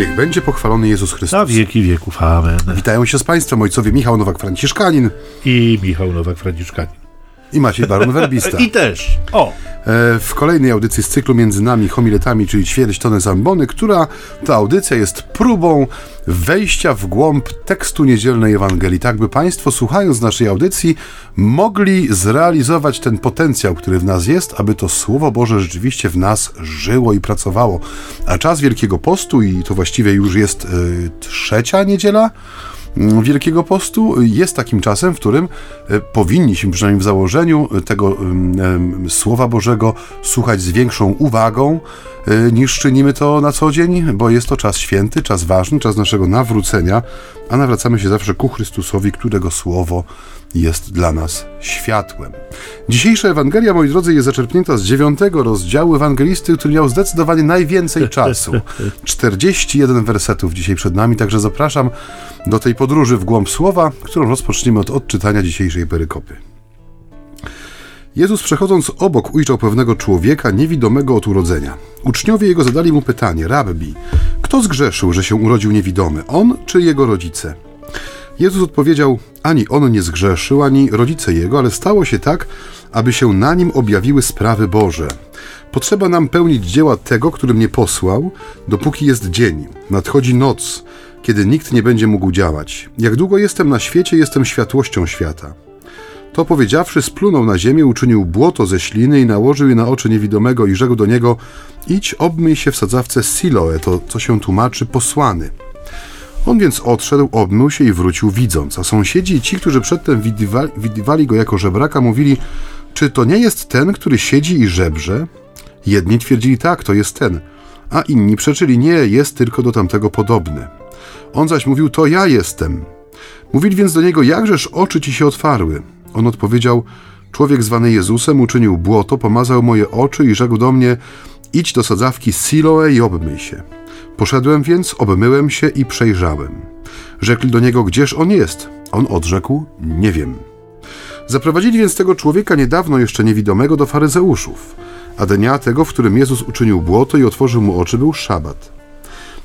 Niech będzie pochwalony Jezus Chrystus. Na wieki wieków. Amen. Witają się z Państwem ojcowie Michał Nowak-Franciszkanin I Michał Nowak-Franciszkanin. I Maciej Baron-Werbista. I też. O! E, w kolejnej audycji z cyklu Między nami homiletami, czyli ćwierć tony zambony, która ta audycja jest próbą wejścia w głąb tekstu niedzielnej Ewangelii, tak by Państwo słuchając naszej audycji mogli zrealizować ten potencjał, który w nas jest, aby to Słowo Boże rzeczywiście w nas żyło i pracowało. A czas Wielkiego Postu, i to właściwie już jest y, trzecia niedziela, Wielkiego Postu. Jest takim czasem, w którym e, powinniśmy, przynajmniej w założeniu, e, tego Słowa Bożego słuchać z większą uwagą e, niż czynimy to na co dzień, bo jest to czas święty, czas ważny, czas naszego nawrócenia, a nawracamy się zawsze ku Chrystusowi, którego Słowo jest dla nas światłem. Dzisiejsza Ewangelia, moi drodzy, jest zaczerpnięta z dziewiątego rozdziału Ewangelisty, który miał zdecydowanie najwięcej czasu. 41 wersetów dzisiaj przed nami, także zapraszam do tej podróży w głąb słowa, którą rozpoczniemy od odczytania dzisiejszej perykopy. Jezus przechodząc obok ujrzał pewnego człowieka niewidomego od urodzenia. Uczniowie jego zadali mu pytanie: Rabbi, kto zgrzeszył, że się urodził niewidomy, on czy jego rodzice? Jezus odpowiedział: Ani on nie zgrzeszył, ani rodzice jego, ale stało się tak, aby się na nim objawiły sprawy Boże. Potrzeba nam pełnić dzieła tego, który mnie posłał, dopóki jest dzień. Nadchodzi noc, kiedy nikt nie będzie mógł działać. Jak długo jestem na świecie, jestem światłością świata. To powiedziawszy, splunął na ziemię, uczynił błoto ze śliny i nałożył je na oczy niewidomego i rzekł do niego: Idź, obmyj się w sadzawce Siloe, to co się tłumaczy posłany. On więc odszedł, obmył się i wrócił widząc, a sąsiedzi i ci, którzy przedtem widywali, widywali go jako żebraka, mówili: Czy to nie jest ten, który siedzi i żebrze? Jedni twierdzili: Tak, to jest ten, a inni przeczyli: Nie, jest tylko do tamtego podobny. On zaś mówił: To ja jestem. Mówili więc do niego: Jakżeż oczy ci się otwarły? On odpowiedział: Człowiek zwany Jezusem uczynił błoto, pomazał moje oczy i rzekł do mnie: Idź do sadzawki Siloe i obmyj się. Poszedłem więc, obmyłem się i przejrzałem. Rzekli do niego: Gdzież on jest? On odrzekł: Nie wiem. Zaprowadzili więc tego człowieka niedawno jeszcze niewidomego do faryzeuszów, a dnia tego, w którym Jezus uczynił błoto i otworzył mu oczy, był szabat.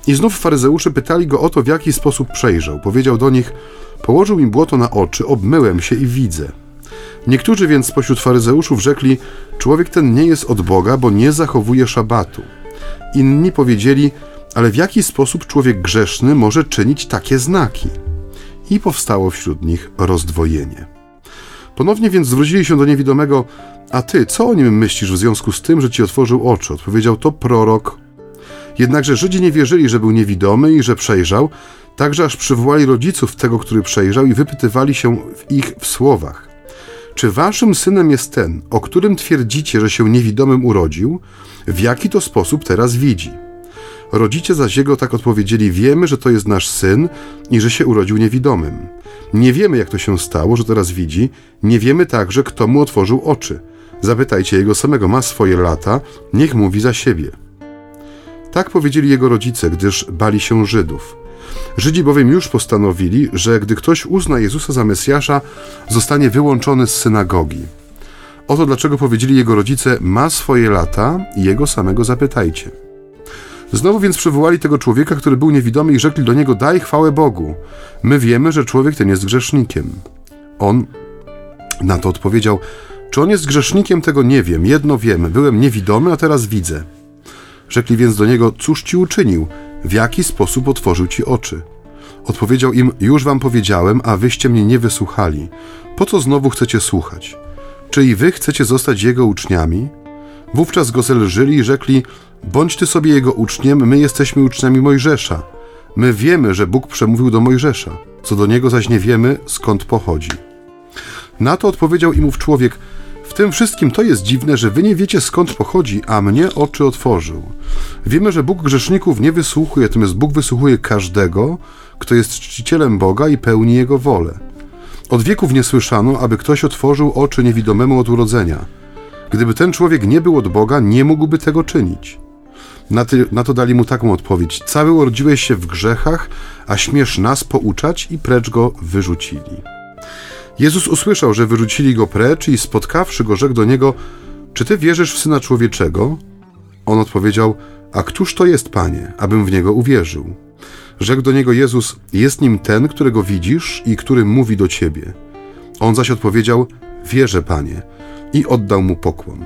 I znów faryzeusze pytali go o to, w jaki sposób przejrzał. Powiedział do nich: Położył im błoto na oczy, obmyłem się i widzę. Niektórzy więc spośród faryzeuszów rzekli: Człowiek ten nie jest od Boga, bo nie zachowuje szabatu. Inni powiedzieli: Ale w jaki sposób człowiek grzeszny może czynić takie znaki? I powstało wśród nich rozdwojenie. Ponownie więc zwrócili się do niewidomego: A ty, co o nim myślisz w związku z tym, że ci otworzył oczy? Odpowiedział: To prorok. Jednakże Żydzi nie wierzyli, że był niewidomy i że przejrzał, także aż przywołali rodziców tego, który przejrzał i wypytywali się w ich w słowach. Czy waszym synem jest ten, o którym twierdzicie, że się niewidomym urodził? W jaki to sposób teraz widzi? Rodzice zaś jego tak odpowiedzieli: Wiemy, że to jest nasz syn i że się urodził niewidomym. Nie wiemy, jak to się stało, że teraz widzi, nie wiemy także, kto mu otworzył oczy. Zapytajcie jego samego, ma swoje lata, niech mówi za siebie. Tak powiedzieli jego rodzice, gdyż bali się Żydów. Żydzi bowiem już postanowili, że gdy ktoś uzna Jezusa za Mesjasza, zostanie wyłączony z synagogi. Oto dlaczego powiedzieli jego rodzice: Ma swoje lata i jego samego zapytajcie. Znowu więc przywołali tego człowieka, który był niewidomy i rzekli do niego: Daj chwałę Bogu. My wiemy, że człowiek ten jest grzesznikiem. On na to odpowiedział: Czy on jest grzesznikiem, tego nie wiem. Jedno wiemy: byłem niewidomy, a teraz widzę. Rzekli więc do niego: Cóż ci uczynił? W jaki sposób otworzył ci oczy? Odpowiedział im: Już wam powiedziałem, a wyście mnie nie wysłuchali. Po co znowu chcecie słuchać? Czy i wy chcecie zostać jego uczniami? Wówczas go zelżyli i rzekli: Bądź ty sobie jego uczniem, my jesteśmy uczniami Mojżesza. My wiemy, że Bóg przemówił do Mojżesza, co do niego zaś nie wiemy, skąd pochodzi. Na to odpowiedział im ów człowiek: W tym wszystkim to jest dziwne, że wy nie wiecie skąd pochodzi, a mnie oczy otworzył. Wiemy, że Bóg grzeszników nie wysłuchuje, natomiast Bóg wysłuchuje każdego, kto jest czcicielem Boga i pełni jego wolę. Od wieków nie słyszano, aby ktoś otworzył oczy niewidomemu od urodzenia. Gdyby ten człowiek nie był od Boga, nie mógłby tego czynić. Na, ty, na to dali mu taką odpowiedź: Cały urodziłeś się w grzechach, a śmiesz nas pouczać, i precz go wyrzucili. Jezus usłyszał, że wyrzucili go precz i spotkawszy go, rzekł do niego: Czy ty wierzysz w syna człowieczego? On odpowiedział: A któż to jest, panie, abym w niego uwierzył? Rzekł do niego Jezus: Jest nim ten, którego widzisz i który mówi do ciebie. On zaś odpowiedział: Wierzę, panie, i oddał mu pokłon.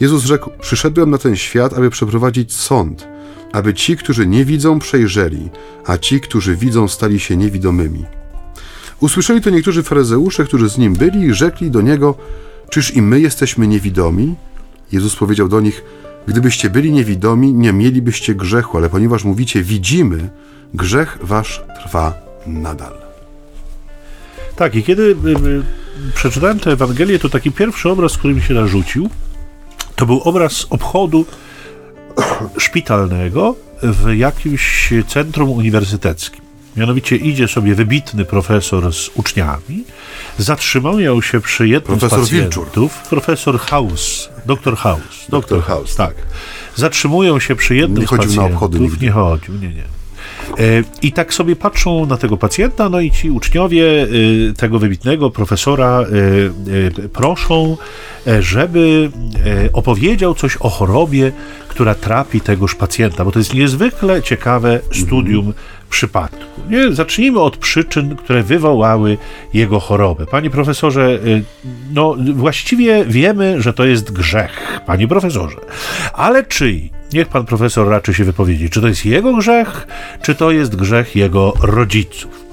Jezus rzekł: Przyszedłem na ten świat, aby przeprowadzić sąd, aby ci, którzy nie widzą, przejrzeli, a ci, którzy widzą, stali się niewidomymi. Usłyszeli to niektórzy faryzeusze, którzy z nim byli, i rzekli do niego: Czyż i my jesteśmy niewidomi? Jezus powiedział do nich: Gdybyście byli niewidomi, nie mielibyście grzechu, ale ponieważ mówicie widzimy, grzech wasz trwa nadal. Tak, i kiedy y, y, przeczytałem tę Ewangelię, to taki pierwszy obraz, który mi się narzucił, to był obraz obchodu szpitalnego w jakimś centrum uniwersyteckim. Mianowicie idzie sobie wybitny profesor z uczniami, zatrzymają się przy jednym Profesor z pacjentów, Wilczur. profesor House, doktor House. Doktor House, tak. Zatrzymują się przy jednym Nie z chodził na pacjentów. obchody nigdy. Nie chodził, nie, nie. E, I tak sobie patrzą na tego pacjenta, no i ci uczniowie e, tego wybitnego profesora e, proszą, żeby opowiedział coś o chorobie, która trapi tegoż pacjenta, bo to jest niezwykle ciekawe studium przypadku. Nie? Zacznijmy od przyczyn, które wywołały jego chorobę. Panie profesorze, y, no właściwie wiemy, że to jest grzech, panie profesorze. Ale czyj? Niech pan profesor raczy się wypowiedzieć, czy to jest jego grzech, czy to jest grzech jego rodziców.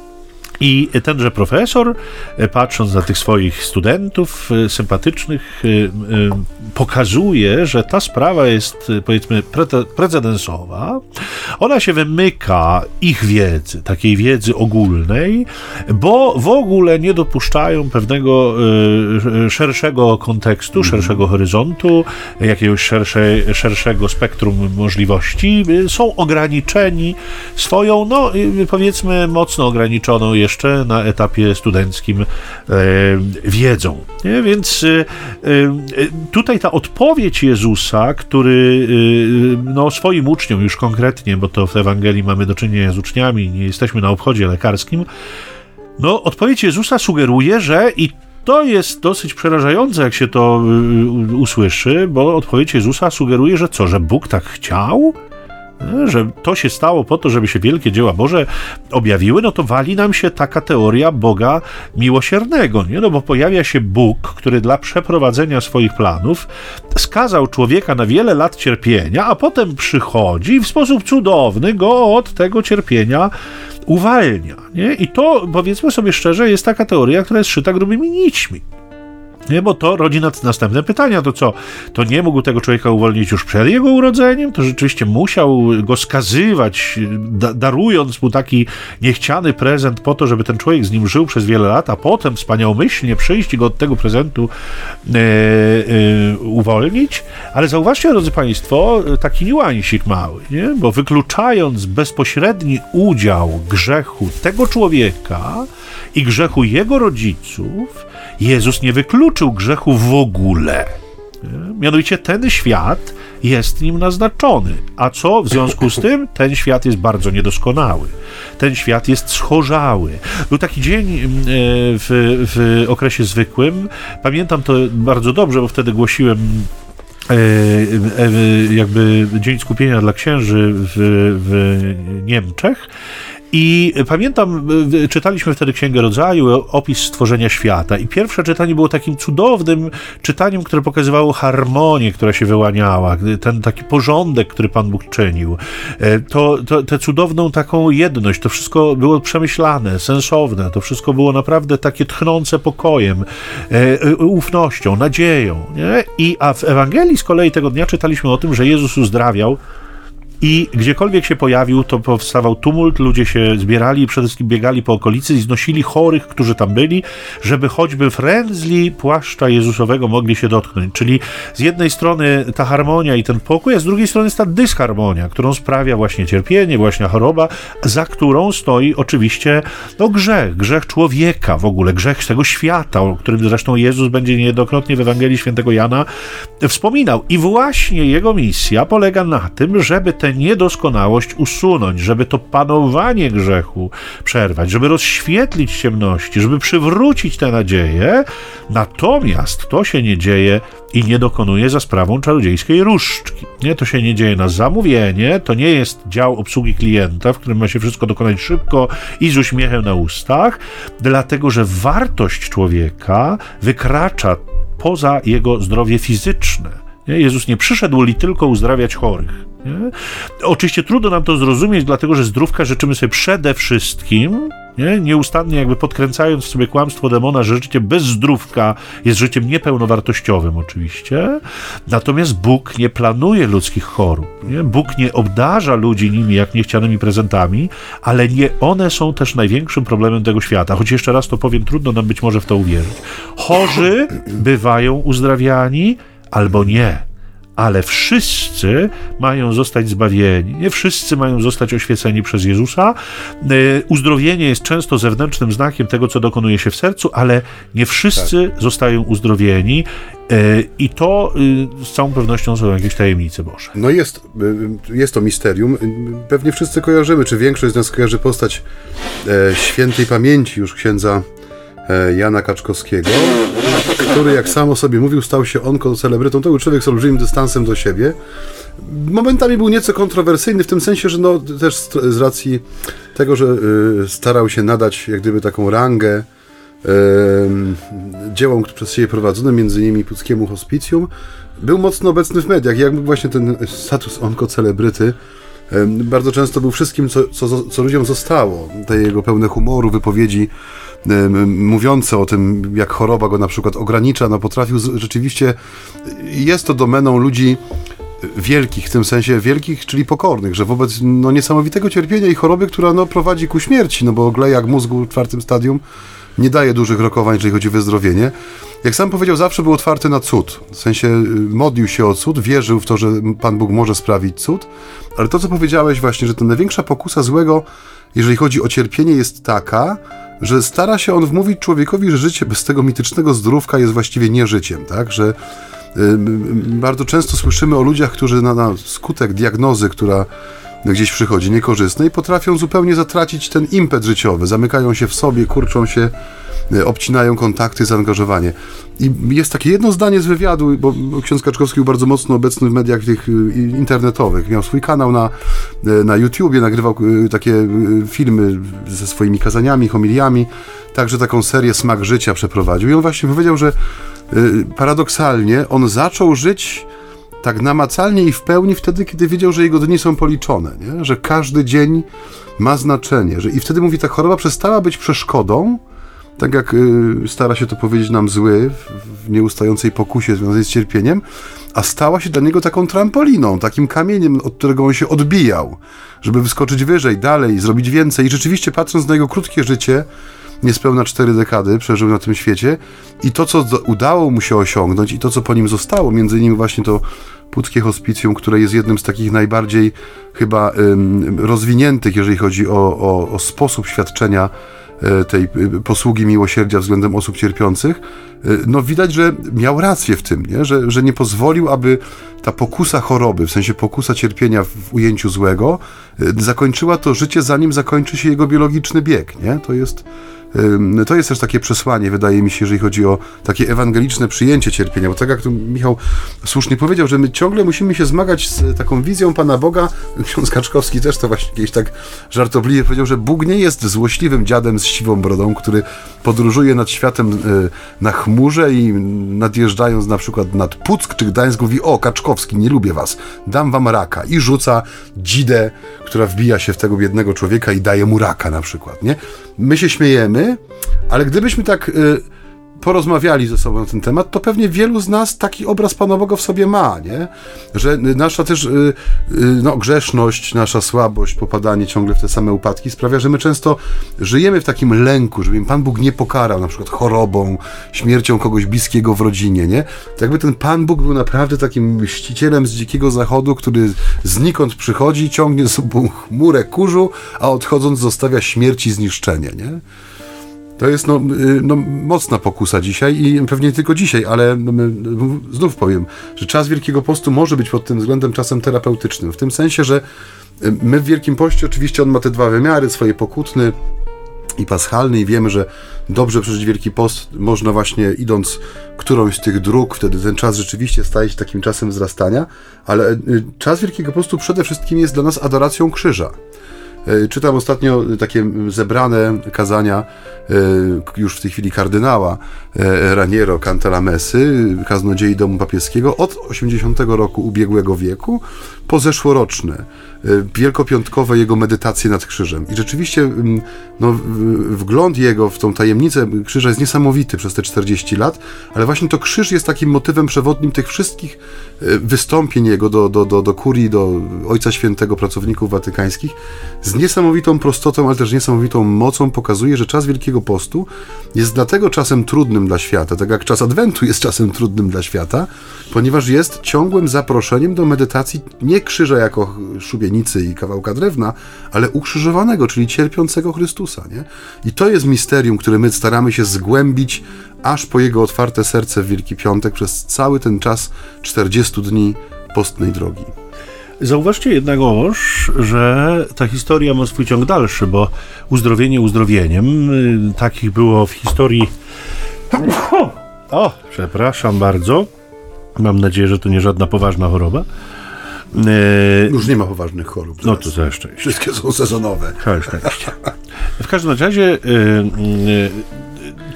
I tenże profesor, e, patrząc na tych swoich studentów e, sympatycznych, e, pokazuje, że ta sprawa jest, powiedzmy, prete- precedensowa. Ona się wymyka ich wiedzy, takiej wiedzy ogólnej, bo w ogóle nie dopuszczają pewnego szerszego kontekstu, szerszego horyzontu, jakiegoś szerszej, szerszego spektrum możliwości. Są ograniczeni swoją, no powiedzmy, mocno ograniczoną jeszcze na etapie studenckim e, wiedzą. Nie? Więc e, e, tutaj ta odpowiedź Jezusa, który no, swoim uczniom już konkretnie, bo to w Ewangelii mamy do czynienia z uczniami, nie jesteśmy na obchodzie lekarskim, no, odpowiedź Jezusa sugeruje, że i to jest dosyć przerażające, jak się to usłyszy, bo odpowiedź Jezusa sugeruje, że co, że Bóg tak chciał? Że to się stało po to, żeby się wielkie dzieła Boże objawiły, no to wali nam się taka teoria Boga miłosiernego, nie? No bo pojawia się Bóg, który dla przeprowadzenia swoich planów skazał człowieka na wiele lat cierpienia, a potem przychodzi i w sposób cudowny go od tego cierpienia uwalnia. Nie? I to, powiedzmy sobie szczerze, jest taka teoria, która jest szyta grubymi nićmi. Nie, bo to rodzi następne pytania. To co? To nie mógł tego człowieka uwolnić już przed jego urodzeniem? To rzeczywiście musiał go skazywać, da- darując mu taki niechciany prezent po to, żeby ten człowiek z nim żył przez wiele lat, a potem wspaniałomyślnie przyjść i go od tego prezentu e, uwolnić. Ale zauważcie, drodzy Państwo, taki niuansik mały, nie? bo wykluczając bezpośredni udział grzechu tego człowieka i grzechu jego rodziców, Jezus nie wykluczył grzechu w ogóle. Nie? Mianowicie ten świat jest nim naznaczony. A co w związku z tym? Ten świat jest bardzo niedoskonały. Ten świat jest schorzały. Był taki dzień mm, e, w, w okresie zwykłym. Pamiętam to bardzo dobrze, bo wtedy głosiłem e, e, jakby Dzień Skupienia dla Księży w, w Niemczech. I pamiętam, y, czytaliśmy wtedy Księgę Rodzaju, opis stworzenia świata. I pierwsze czytanie było takim cudownym czytaniem, które pokazywało harmonię, która się wyłaniała, ten taki porządek, który Pan Bóg czynił. E, To, to, tę cudowną taką jedność, to wszystko było przemyślane, sensowne, to wszystko było naprawdę takie tchnące pokojem, e, e, ufnością, nadzieją. Nie? I, a w Ewangelii z kolei tego dnia czytaliśmy o tym, że Jezus uzdrawiał i gdziekolwiek się pojawił, to powstawał tumult, ludzie się zbierali i przede wszystkim biegali po okolicy i znosili chorych, którzy tam byli, żeby choćby frędzli płaszcza Jezusowego mogli się dotknąć. Czyli z jednej strony ta harmonia i ten pokój, a z drugiej strony jest ta dysharmonia, którą sprawia właśnie cierpienie, właśnie choroba, za którą stoi oczywiście no, grzech, grzech człowieka w ogóle, grzech tego świata, o którym zresztą Jezus będzie niejednokrotnie w Ewangelii Świętego Jana wspominał. I właśnie jego misja polega na tym, żeby tę niedoskonałość usunąć, żeby to panowanie grzechu przerwać, żeby rozświetlić ciemności, żeby przywrócić tę nadzieję. Natomiast to się nie dzieje i nie dokonuje za sprawą czarodziejskiej różdżki. Nie, to się nie dzieje na zamówienie, to nie jest dział obsługi klienta, w którym ma się wszystko dokonać szybko i z uśmiechem na ustach, dlatego że wartość człowieka wykracza poza jego zdrowie fizyczne. Nie? Jezus nie przyszedł li tylko uzdrawiać chorych. Nie? Oczywiście trudno nam to zrozumieć, dlatego że zdrówka życzymy sobie przede wszystkim, nie? nieustannie jakby podkręcając w sobie kłamstwo demona, że życie bez zdrówka jest życiem niepełnowartościowym oczywiście. Natomiast Bóg nie planuje ludzkich chorób. Nie? Bóg nie obdarza ludzi nimi jak niechcianymi prezentami, ale nie one są też największym problemem tego świata. Choć jeszcze raz to powiem, trudno nam być może w to uwierzyć. Chorzy bywają uzdrawiani albo nie ale wszyscy mają zostać zbawieni. Nie wszyscy mają zostać oświeceni przez Jezusa. E, uzdrowienie jest często zewnętrznym znakiem tego, co dokonuje się w sercu, ale nie wszyscy tak. zostają uzdrowieni. E, I to y, z całą pewnością są jakieś tajemnice Boże. No jest, y, jest to misterium. Pewnie wszyscy kojarzymy, czy większość z nas kojarzy postać e, świętej pamięci już księdza Jana Kaczkowskiego który, jak sam o sobie mówił, stał się on celebrytą. To był człowiek z olbrzymim dystansem do siebie. Momentami był nieco kontrowersyjny w tym sensie, że no, też z racji tego, że y, starał się nadać jak gdyby taką rangę dziełom przez siebie prowadzonym, między innymi Puckiemu Hospicjum, był mocno obecny w mediach. Jak właśnie ten status onkocelebryty bardzo często był wszystkim, co, co, co ludziom zostało. Te jego pełne humoru, wypowiedzi mówiące o tym, jak choroba go na przykład ogranicza, no potrafił rzeczywiście, jest to domeną ludzi wielkich, w tym sensie wielkich, czyli pokornych, że wobec no, niesamowitego cierpienia i choroby, która no, prowadzi ku śmierci, no bo glejak mózgu w czwartym stadium nie daje dużych rokowań, jeżeli chodzi o wyzdrowienie. Jak sam powiedział, zawsze był otwarty na cud. W sensie y, modlił się o cud, wierzył w to, że Pan Bóg może sprawić cud, ale to, co powiedziałeś właśnie, że ta największa pokusa złego, jeżeli chodzi o cierpienie, jest taka, że stara się on wmówić człowiekowi, że życie bez tego mitycznego zdrówka jest właściwie nie życiem, tak? Że y, bardzo często słyszymy o ludziach, którzy na, na skutek diagnozy, która gdzieś przychodzi niekorzystnej, potrafią zupełnie zatracić ten impet życiowy, zamykają się w sobie, kurczą się, y, obcinają kontakty, zaangażowanie. I jest takie jedno zdanie z wywiadu, bo ksiądz Kaczkowski był bardzo mocno obecny w mediach tych y, internetowych. Miał swój kanał na, y, na YouTubie, nagrywał takie filmy ze swoimi kazaniami, homiliami, także taką serię Smak Życia przeprowadził. I on właśnie powiedział, że paradoksalnie on zaczął żyć tak namacalnie i w pełni wtedy, kiedy wiedział, że jego dni są policzone, nie? że każdy dzień ma znaczenie, że i wtedy mówi, ta choroba przestała być przeszkodą, tak jak y, stara się to powiedzieć nam zły w, w nieustającej pokusie związanej z cierpieniem, a stała się dla niego taką trampoliną, takim kamieniem, od którego on się odbijał, żeby wyskoczyć wyżej, dalej, zrobić więcej. I rzeczywiście patrząc na jego krótkie życie, niespełna cztery dekady przeżył na tym świecie i to, co udało mu się osiągnąć i to, co po nim zostało, między innymi właśnie to Puckie Hospicjum, które jest jednym z takich najbardziej chyba rozwiniętych, jeżeli chodzi o, o, o sposób świadczenia e, tej y, posługi miłosierdzia względem osób cierpiących, e, no widać, że miał rację w tym, nie? Że, że nie pozwolił, aby ta pokusa choroby, w sensie pokusa cierpienia w ujęciu złego, e, zakończyła to życie, zanim zakończy się jego biologiczny bieg, nie? To jest to jest też takie przesłanie, wydaje mi się, jeżeli chodzi o takie ewangeliczne przyjęcie cierpienia, bo tak jak tu Michał słusznie powiedział, że my ciągle musimy się zmagać z taką wizją Pana Boga. Ksiądz Kaczkowski też to właśnie kiedyś tak żartobliwie powiedział, że Bóg nie jest złośliwym dziadem z siwą brodą, który podróżuje nad światem e, na chmurze i nadjeżdżając na przykład nad Puck czy Gdańsk mówi, o Kaczkowski, nie lubię was, dam wam raka i rzuca dzidę, która wbija się w tego biednego człowieka i daje mu raka na przykład, nie? My się śmiejemy, ale gdybyśmy tak y, porozmawiali ze sobą na ten temat, to pewnie wielu z nas taki obraz Pana Boga w sobie ma, nie? Że nasza też y, y, no, grzeszność, nasza słabość, popadanie ciągle w te same upadki sprawia, że my często żyjemy w takim lęku, żeby Pan Bóg nie pokarał, na przykład chorobą, śmiercią kogoś bliskiego w rodzinie, nie? To jakby ten Pan Bóg był naprawdę takim mścicielem z dzikiego zachodu, który znikąd przychodzi, ciągnie sobą chmurę kurzu, a odchodząc zostawia śmierć i zniszczenie, nie? To jest no, y, no, mocna pokusa dzisiaj i pewnie nie tylko dzisiaj, ale znów powiem, że czas Wielkiego Postu może być pod tym względem czasem terapeutycznym. W tym sensie, że y, my w Wielkim Poście oczywiście on ma te dwa wymiary, swoje pokutny i paschalny i wiemy, że dobrze przeżyć Wielki Post można właśnie idąc którąś z tych dróg, wtedy ten czas rzeczywiście staje się takim czasem wzrastania, ale y, czas Wielkiego Postu przede wszystkim jest dla nas adoracją krzyża. E, czytam ostatnio takie zebrane kazania e, już w tej chwili kardynała e, Raniero Cantalamessy, kaznodziei Domu Papieskiego od 80 roku ubiegłego wieku po zeszłoroczne wielkopiątkowe jego medytacje nad krzyżem. I rzeczywiście mm, no, wgląd jego w tą tajemnicę krzyża jest niesamowity przez te 40 lat, ale właśnie to krzyż jest takim motywem przewodnim tych wszystkich wystąpień jego do, do, do, do kurii, do Ojca Świętego, pracowników watykańskich, z niesamowitą prostotą, ale też niesamowitą mocą pokazuje, że czas Wielkiego Postu jest dlatego czasem trudnym dla świata, tak jak czas Adwentu jest czasem trudnym dla świata, ponieważ jest ciągłym zaproszeniem do medytacji nie krzyża jako szubienicy i kawałka drewna, ale ukrzyżowanego, czyli cierpiącego Chrystusa. Nie? I to jest misterium, które my staramy się zgłębić aż po jego otwarte serce w Wielki Piątek przez cały ten czas 40 dni postnej drogi. Zauważcie jednakowoż, że ta historia ma swój ciąg dalszy, bo uzdrowienie uzdrowieniem, y, takich było w historii. O, przepraszam bardzo. Mam nadzieję, że to nie żadna poważna choroba. Y, Już nie ma poważnych chorób. No to ze szczęście. Wszystkie są sezonowe. Całe szczęście. W każdym razie y,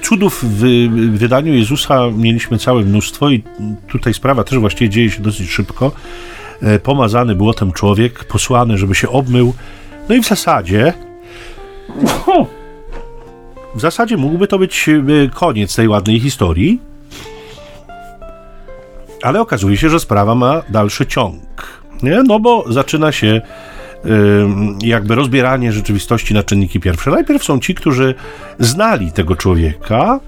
cudów w wydaniu Jezusa mieliśmy całe mnóstwo i tutaj sprawa też właściwie dzieje się dosyć szybko. E, pomazany błotem człowiek, posłany, żeby się obmył. No i w zasadzie. W zasadzie mógłby to być e, koniec tej ładnej historii. Ale okazuje się, że sprawa ma dalszy ciąg. Nie? No bo zaczyna się jakby rozbieranie rzeczywistości na czynniki pierwsze. Najpierw są ci, którzy znali tego człowieka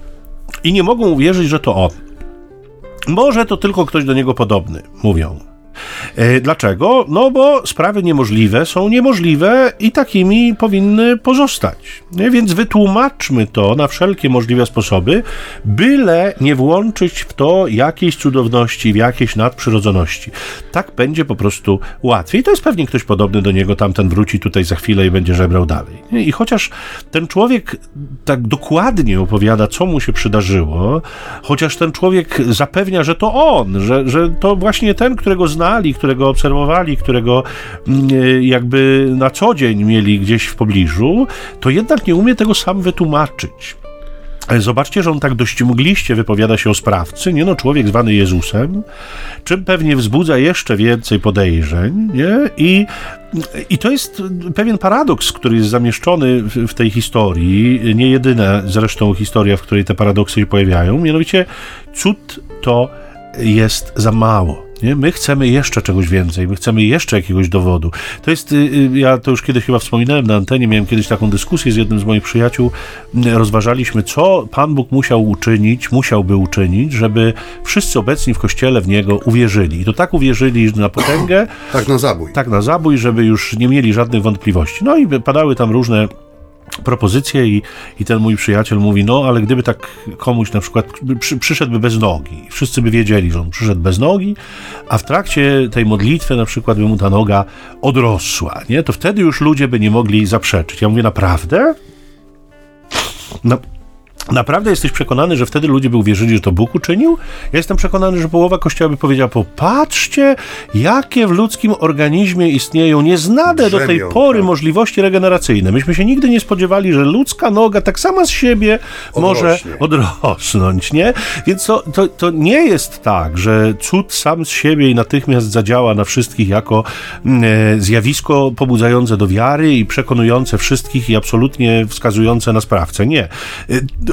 i nie mogą uwierzyć, że to on. Może to tylko ktoś do niego podobny, mówią. E, dlaczego? No bo sprawy niemożliwe są niemożliwe i takimi powinny pozostać. Więc wytłumaczmy to na wszelkie możliwe sposoby, byle nie włączyć w to jakiejś cudowności, w jakiejś nadprzyrodzoności. Tak będzie po prostu łatwiej. To jest pewnie ktoś podobny do niego, tamten wróci tutaj za chwilę i będzie żebrał dalej. I chociaż ten człowiek tak dokładnie opowiada, co mu się przydarzyło, chociaż ten człowiek zapewnia, że to on, że, że to właśnie ten, którego zna, znali, którego obserwowali, którego mm, e, jakby na co dzień mieli gdzieś w pobliżu, to jednak nie umie tego sam wytłumaczyć. Zobaczcie, że on tak dość mgliście wypowiada się o sprawcy, nie no, człowiek zwany Jezusem, czym pewnie wzbudza jeszcze więcej podejrzeń, nie? I, i to jest pewien paradoks, który jest zamieszczony w, w tej historii, nie jedyna zresztą historia, w której te paradoksy się pojawiają, mianowicie cud to jest za mało. Nie? My chcemy jeszcze czegoś więcej, my chcemy jeszcze jakiegoś dowodu. To jest, y, y, ja to już kiedyś chyba wspominałem na antenie, miałem kiedyś taką dyskusję z jednym z moich przyjaciół, rozważaliśmy, co Pan Bóg musiał uczynić, musiałby uczynić, żeby wszyscy obecni w Kościele w Niego uwierzyli. I to tak uwierzyli na potęgę. Tak na zabój. Tak na zabój, żeby już nie mieli żadnych wątpliwości. No i padały tam różne propozycję i, i ten mój przyjaciel mówi, no ale gdyby tak komuś na przykład przy, przyszedłby bez nogi, wszyscy by wiedzieli, że on przyszedł bez nogi, a w trakcie tej modlitwy na przykład by mu ta noga odrosła, nie? To wtedy już ludzie by nie mogli zaprzeczyć. Ja mówię, naprawdę? No, Naprawdę jesteś przekonany, że wtedy ludzie by uwierzyli, że to Bóg uczynił? Ja jestem przekonany, że połowa Kościoła by powiedziała, popatrzcie, jakie w ludzkim organizmie istnieją nieznane do tej pory tak. możliwości regeneracyjne. Myśmy się nigdy nie spodziewali, że ludzka noga tak sama z siebie może odrosnąć, nie? Więc to, to, to nie jest tak, że cud sam z siebie i natychmiast zadziała na wszystkich jako mm, e, zjawisko pobudzające do wiary i przekonujące wszystkich i absolutnie wskazujące na sprawcę. Nie e,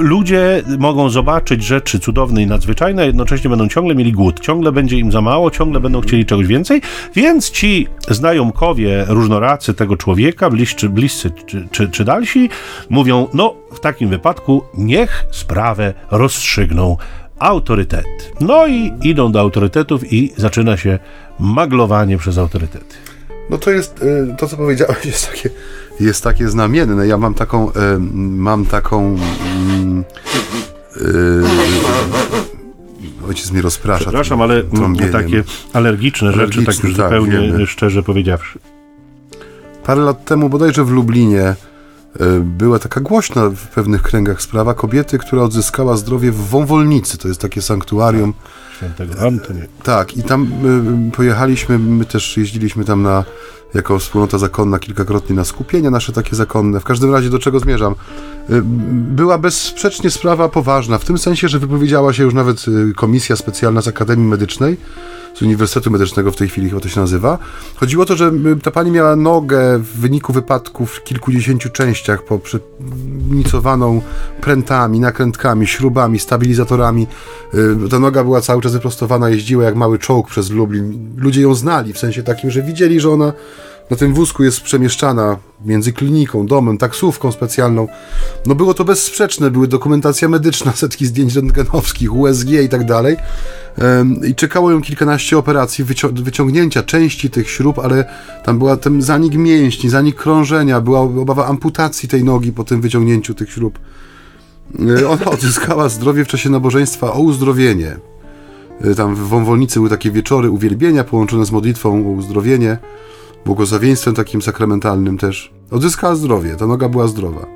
ludzie mogą zobaczyć rzeczy cudowne i nadzwyczajne, a jednocześnie będą ciągle mieli głód, ciągle będzie im za mało, ciągle będą chcieli czegoś więcej, więc ci znajomkowie, różnoracy tego człowieka, bliscy, bliscy czy, czy, czy dalsi, mówią, no w takim wypadku niech sprawę rozstrzygną autorytety. No i idą do autorytetów i zaczyna się maglowanie przez autorytety. No to jest, y, to co powiedziałeś jest takie jest takie znamienne. Ja mam taką, e, mam taką. E, ojciec mnie rozprasza. Przepraszam, ale trąbieniem. takie alergiczne rzeczy, tak Alergiczne, już tak, zupełnie wiemy. szczerze powiedziawszy. Parę lat temu, bodajże w Lublinie, e, była taka głośna w pewnych kręgach sprawa kobiety, która odzyskała zdrowie w Wąwolnicy. To jest takie sanktuarium. Świętego Antoni. Tak, i tam y, pojechaliśmy, my też jeździliśmy tam na, jako wspólnota zakonna kilkakrotnie na skupienia nasze takie zakonne. W każdym razie do czego zmierzam? Y, była bezsprzecznie sprawa poważna, w tym sensie, że wypowiedziała się już nawet y, komisja specjalna z Akademii Medycznej, z Uniwersytetu Medycznego w tej chwili chyba to się nazywa. Chodziło o to, że y, ta pani miała nogę w wyniku wypadku w kilkudziesięciu częściach poprzednicowaną prętami, nakrętkami, śrubami, stabilizatorami. Y, Ta noga była cały czas wyprostowana, jeździła jak mały czołg przez Lublin. Ludzie ją znali, w sensie takim, że widzieli, że ona na tym wózku jest przemieszczana między kliniką, domem, taksówką specjalną. No było to bezsprzeczne, były dokumentacja medyczna, setki zdjęć rentgenowskich, USG i tak dalej. I czekało ją kilkanaście operacji wycią- wyciągnięcia części tych śrub, ale tam była ten zanik mięśni, zanik krążenia, była obawa amputacji tej nogi po tym wyciągnięciu tych śrub. E, Ona odzyskała zdrowie w czasie nabożeństwa o uzdrowienie. E, Tam w Wąwolnicy były takie wieczory uwielbienia połączone z modlitwą o uzdrowienie, błogosławieństwem takim sakramentalnym też. Odzyskała zdrowie, ta noga była zdrowa.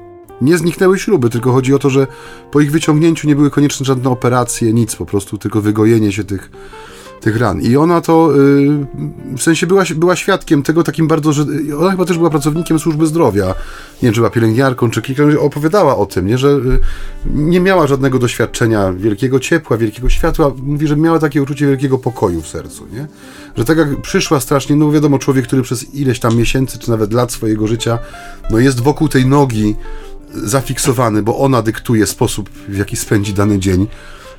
Nie zniknęły śruby, tylko chodzi o to, że po ich wyciągnięciu nie były konieczne żadne operacje, nic, po prostu tylko wygojenie się tych, tych ran. I ona to y, w sensie była, była świadkiem tego takim bardzo, że ona chyba też była pracownikiem służby zdrowia. Nie wiem, czy była pielęgniarką, czy kilka opowiadała o tym, nie, że y, nie miała żadnego doświadczenia wielkiego ciepła, wielkiego światła. Mówi, że miała takie uczucie wielkiego pokoju w sercu, nie? Że tak jak przyszła strasznie, no wiadomo, człowiek, który przez ileś tam miesięcy, czy nawet lat swojego życia, no jest wokół tej nogi zafiksowany, bo ona dyktuje sposób, w jaki spędzi dany dzień.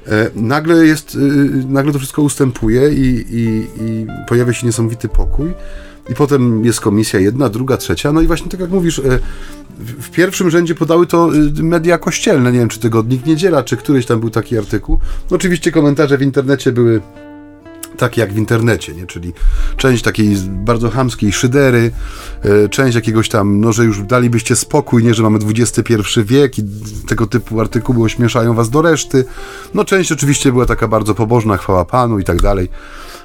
E, nagle jest, y, nagle to wszystko ustępuje i, i, i pojawia się niesamowity pokój. I potem jest komisja jedna, druga, trzecia. No i właśnie tak jak mówisz, e, w- pierwszym rzędzie podały to media kościelne. Nie wiem, czy Tygodnik Niedziela, czy któryś tam był taki artykuł. Oczywiście komentarze w internecie były takie jak w internecie, nie? czyli część takiej bardzo chamskiej szydery, e, część jakiegoś tam, no że już dalibyście spokój, nie, że mamy XXI wiek i tego typu artykuły ośmieszają was do reszty. No część oczywiście była taka bardzo pobożna, chwała Panu i tak dalej.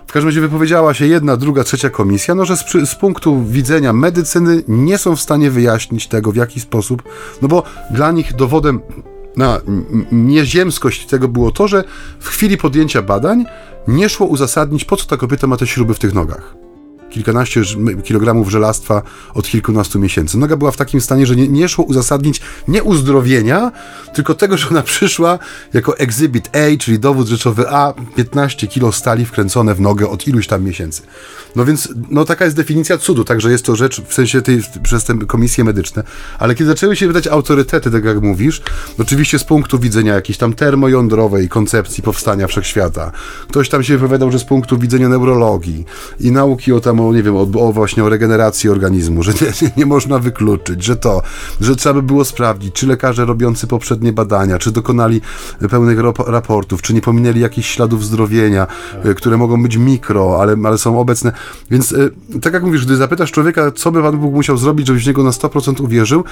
W każdym razie wypowiedziała się jedna, druga, trzecia komisja, no że z, z punktu widzenia medycyny nie są w stanie wyjaśnić tego, w jaki sposób, no bo dla nich dowodem na nieziemskość tego było to, że w chwili podjęcia badań nie szło uzasadnić, po co ta kobieta ma te śruby w tych nogach. Kilkanaście kilogramów żelastwa od kilkunastu miesięcy. Noga była w takim stanie, że nie, nie szło uzasadnić nie uzdrowienia, tylko tego, że ona przyszła jako exhibit A, czyli dowód rzeczowy A, 15 kilo stali wkręcone w nogę od iluś tam miesięcy. No więc, no taka jest definicja cudu, także jest to rzecz w sensie tej, przez te komisje medyczne. Ale kiedy zaczęły się wydać autorytety, tak jak mówisz, oczywiście z punktu widzenia jakiejś tam termojądrowej koncepcji powstania wszechświata, ktoś tam się wypowiadał, że z punktu widzenia neurologii i nauki o tam, o, nie wiem, o, o właśnie o regeneracji organizmu, że nie, nie można wykluczyć, że to, że trzeba by było sprawdzić, czy lekarze robiący poprzednie badania, czy dokonali pełnych raportów, czy nie pominęli jakichś śladów zdrowienia, y, które mogą być mikro, ale, ale są obecne. Więc y, tak jak mówisz, gdy zapytasz człowieka, co by Pan Bóg musiał zrobić, żebyś w niego na 100% uwierzył,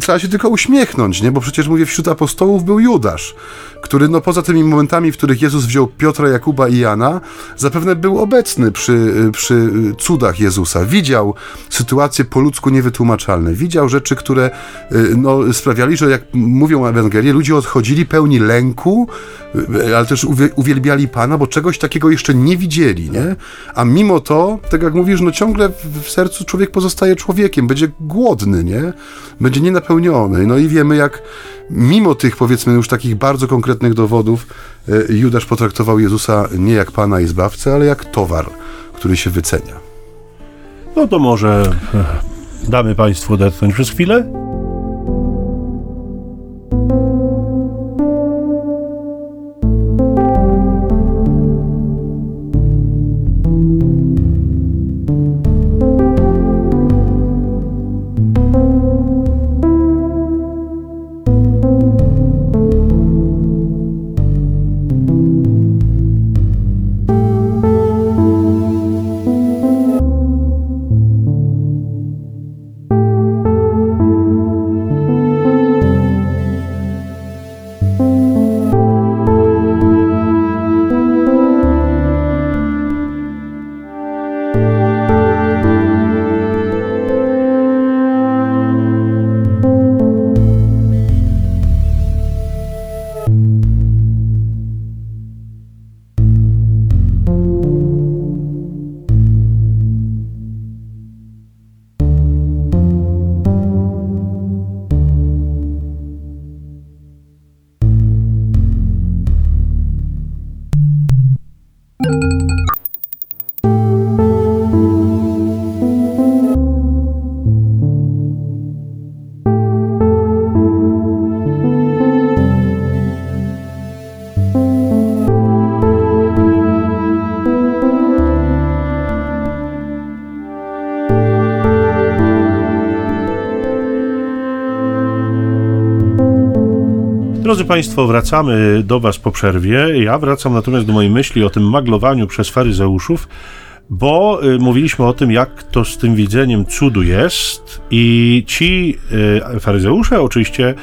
trzeba się tylko uśmiechnąć, nie? Bo przecież mówię, wśród apostołów był Judasz, który no poza tymi momentami, w których Jezus wziął Piotra, Jakuba i Jana, zapewne był obecny przy, y, przy cudach Jezusa. Widział sytuacje po ludzku niewytłumaczalne. Widział rzeczy, które y, no, sprawiali, że jak mówią Ewangelie, ludzie odchodzili pełni lęku, y, ale też uwie- uwielbiali Pana, bo czegoś takiego jeszcze nie widzieli, nie? A mimo to, tak jak mówisz, no ciągle w, w sercu człowiek pozostaje człowiekiem, będzie głodny, nie? Będzie nienapełniony. No i wiemy, jak mimo tych, powiedzmy, już takich bardzo konkretnych dowodów, y, Judasz potraktował Jezusa nie jak Pana i Zbawcę, ale jak towar, który się wycenia. No to może e, damy Państwu odetchnąć przez chwilę. Drodzy Państwo, wracamy do Was po przerwie. Ja wracam natomiast do mojej myśli o tym maglowaniu przez faryzeuszów, bo y, mówiliśmy o tym, jak to z tym widzeniem cudu jest i ci y, faryzeusze oczywiście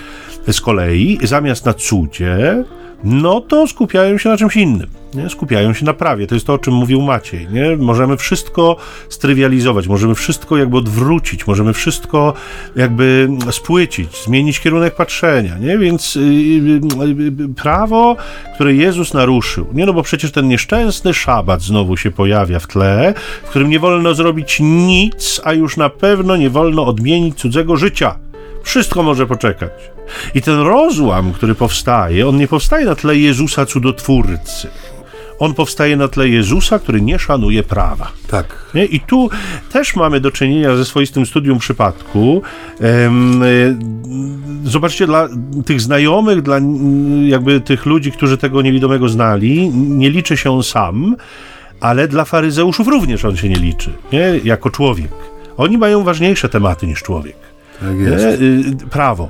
z kolei zamiast na cudzie, no to skupiają się na czymś innym. Nie? Skupiają się na prawie. To jest to, o czym mówił Maciej. Nie? Możemy wszystko strywializować, możemy wszystko jakby odwrócić, możemy wszystko jakby spłycić, zmienić kierunek patrzenia. Nie? Więc yy, yy, prawo, które Jezus naruszył, nie? no bo przecież ten nieszczęsny szabat znowu się pojawia w tle, w którym nie wolno zrobić nic, a już na pewno nie wolno odmienić cudzego życia. Wszystko może poczekać. I ten rozłam, który powstaje, on nie powstaje na tle Jezusa cudotwórcy. On powstaje na tle Jezusa, który nie szanuje prawa. Tak. Nie? I tu też mamy do czynienia ze swoistym studium przypadku. Ehm, zobaczcie, dla tych znajomych, dla jakby tych ludzi, którzy tego niewidomego znali, nie liczy się on sam, ale dla faryzeuszów również on się nie liczy, nie? jako człowiek. Oni mają ważniejsze tematy niż człowiek. Tak jest. Y, prawo.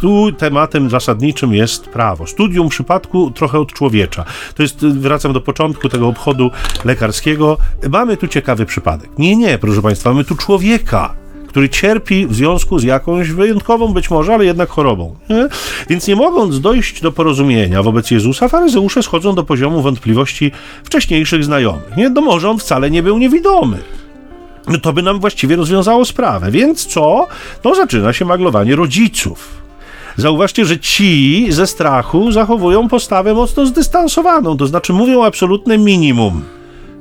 Tu tematem zasadniczym jest prawo. Studium przypadku trochę od człowiecza. To jest, wracam do początku tego obchodu lekarskiego. Mamy tu ciekawy przypadek. Nie, nie, proszę Państwa, mamy tu człowieka który cierpi w związku z jakąś wyjątkową być może, ale jednak chorobą. Nie? Więc nie mogąc dojść do porozumienia wobec Jezusa, faryzeusze schodzą do poziomu wątpliwości wcześniejszych znajomych. Nie? No może on wcale nie był niewidomy no to by nam właściwie rozwiązało sprawę. Więc co? No zaczyna się maglowanie rodziców. Zauważcie, że ci ze strachu zachowują postawę mocno zdystansowaną, to znaczy mówią absolutne minimum.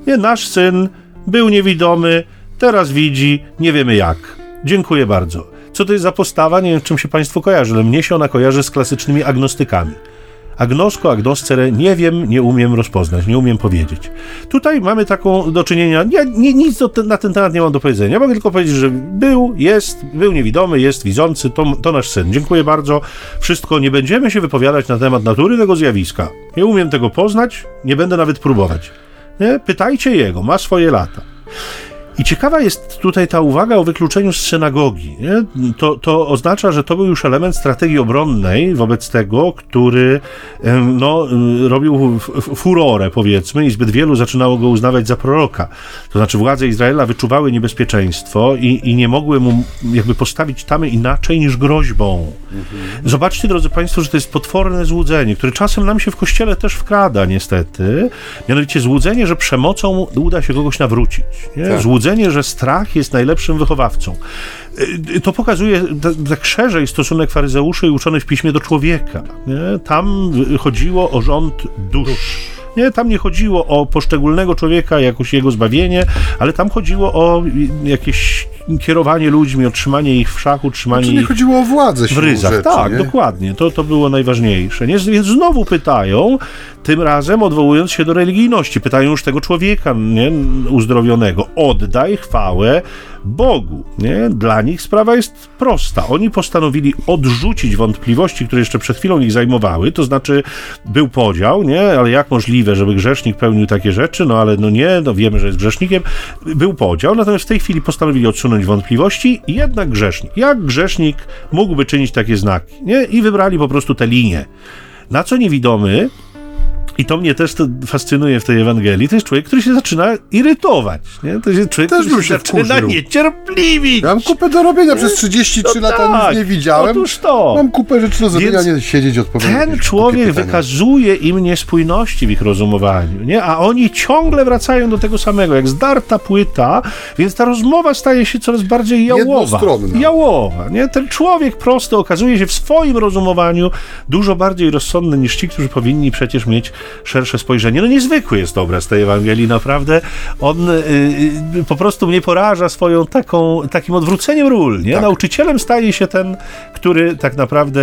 Nie, nasz syn był niewidomy, teraz widzi, nie wiemy jak. Dziękuję bardzo. Co to jest za postawa? Nie wiem, czym się Państwu kojarzy, ale mnie się ona kojarzy z klasycznymi agnostykami. Agnosko, agnoscere, nie wiem, nie umiem rozpoznać, nie umiem powiedzieć. Tutaj mamy taką do czynienia, ja nie, nic do, na ten temat nie mam do powiedzenia. Mogę tylko powiedzieć, że był, jest, był niewidomy, jest widzący, to, to nasz syn. Dziękuję bardzo. Wszystko, nie będziemy się wypowiadać na temat natury tego zjawiska. Nie umiem tego poznać, nie będę nawet próbować. Nie? Pytajcie jego, ma swoje lata. I ciekawa jest tutaj ta uwaga o wykluczeniu z synagogi. Nie? To, to oznacza, że to był już element strategii obronnej wobec tego, który no, robił furorę, powiedzmy, i zbyt wielu zaczynało go uznawać za proroka. To znaczy władze Izraela wyczuwały niebezpieczeństwo i, i nie mogły mu jakby postawić tamy inaczej niż groźbą. Mhm. Zobaczcie, drodzy Państwo, że to jest potworne złudzenie, które czasem nam się w kościele też wkrada, niestety. Mianowicie złudzenie, że przemocą uda się kogoś nawrócić. Nie? Tak. Złudzenie że strach jest najlepszym wychowawcą. Y, to pokazuje tak szerzej stosunek faryzeuszy i uczonych w piśmie do człowieka. Nie? Tam chodziło o rząd dusz. Nie, tam nie chodziło o poszczególnego człowieka, jakoś jego zbawienie, ale tam chodziło o jakieś kierowanie ludźmi, otrzymanie ich w szachu, trzymanie znaczy nie chodziło o władzę w ryzach. Rzeczy, tak, nie? dokładnie. To, to było najważniejsze. Nie? Więc znowu pytają, tym razem odwołując się do religijności, pytają już tego człowieka nie? uzdrowionego, oddaj chwałę Bogu. Nie? Dla nich sprawa jest prosta. Oni postanowili odrzucić wątpliwości, które jeszcze przed chwilą ich zajmowały, to znaczy był podział, nie? ale jak możliwe, żeby grzesznik pełnił takie rzeczy, no ale no nie, no wiemy, że jest grzesznikiem. Był podział, natomiast w tej chwili postanowili odsunąć wątpliwości jednak grzesznik. Jak grzesznik mógłby czynić takie znaki? Nie? I wybrali po prostu te linie. Na co niewidomy i to mnie też to fascynuje w tej Ewangelii. To jest człowiek, który się zaczyna irytować. Nie? To jest człowiek, też który się zaczyna wkurzył. niecierpliwić. Ja mam kupę do robienia. Przez 33 no lata tak. nic nie widziałem. Otóż to. Mam kupę rzeczy do zrobienia, nie siedzieć odpowiedzieć. Ten człowiek wykazuje im niespójności w ich rozumowaniu, nie? a oni ciągle wracają do tego samego, jak zdarta płyta, więc ta rozmowa staje się coraz bardziej jałowa. Jałowa. Nie? Ten człowiek prosty okazuje się w swoim rozumowaniu dużo bardziej rozsądny niż ci, którzy powinni przecież mieć szersze spojrzenie. No niezwykły jest obraz tej Ewangelii, naprawdę. On y, y, po prostu mnie poraża swoją taką, takim odwróceniem ról, nie? Tak. Nauczycielem staje się ten, który tak naprawdę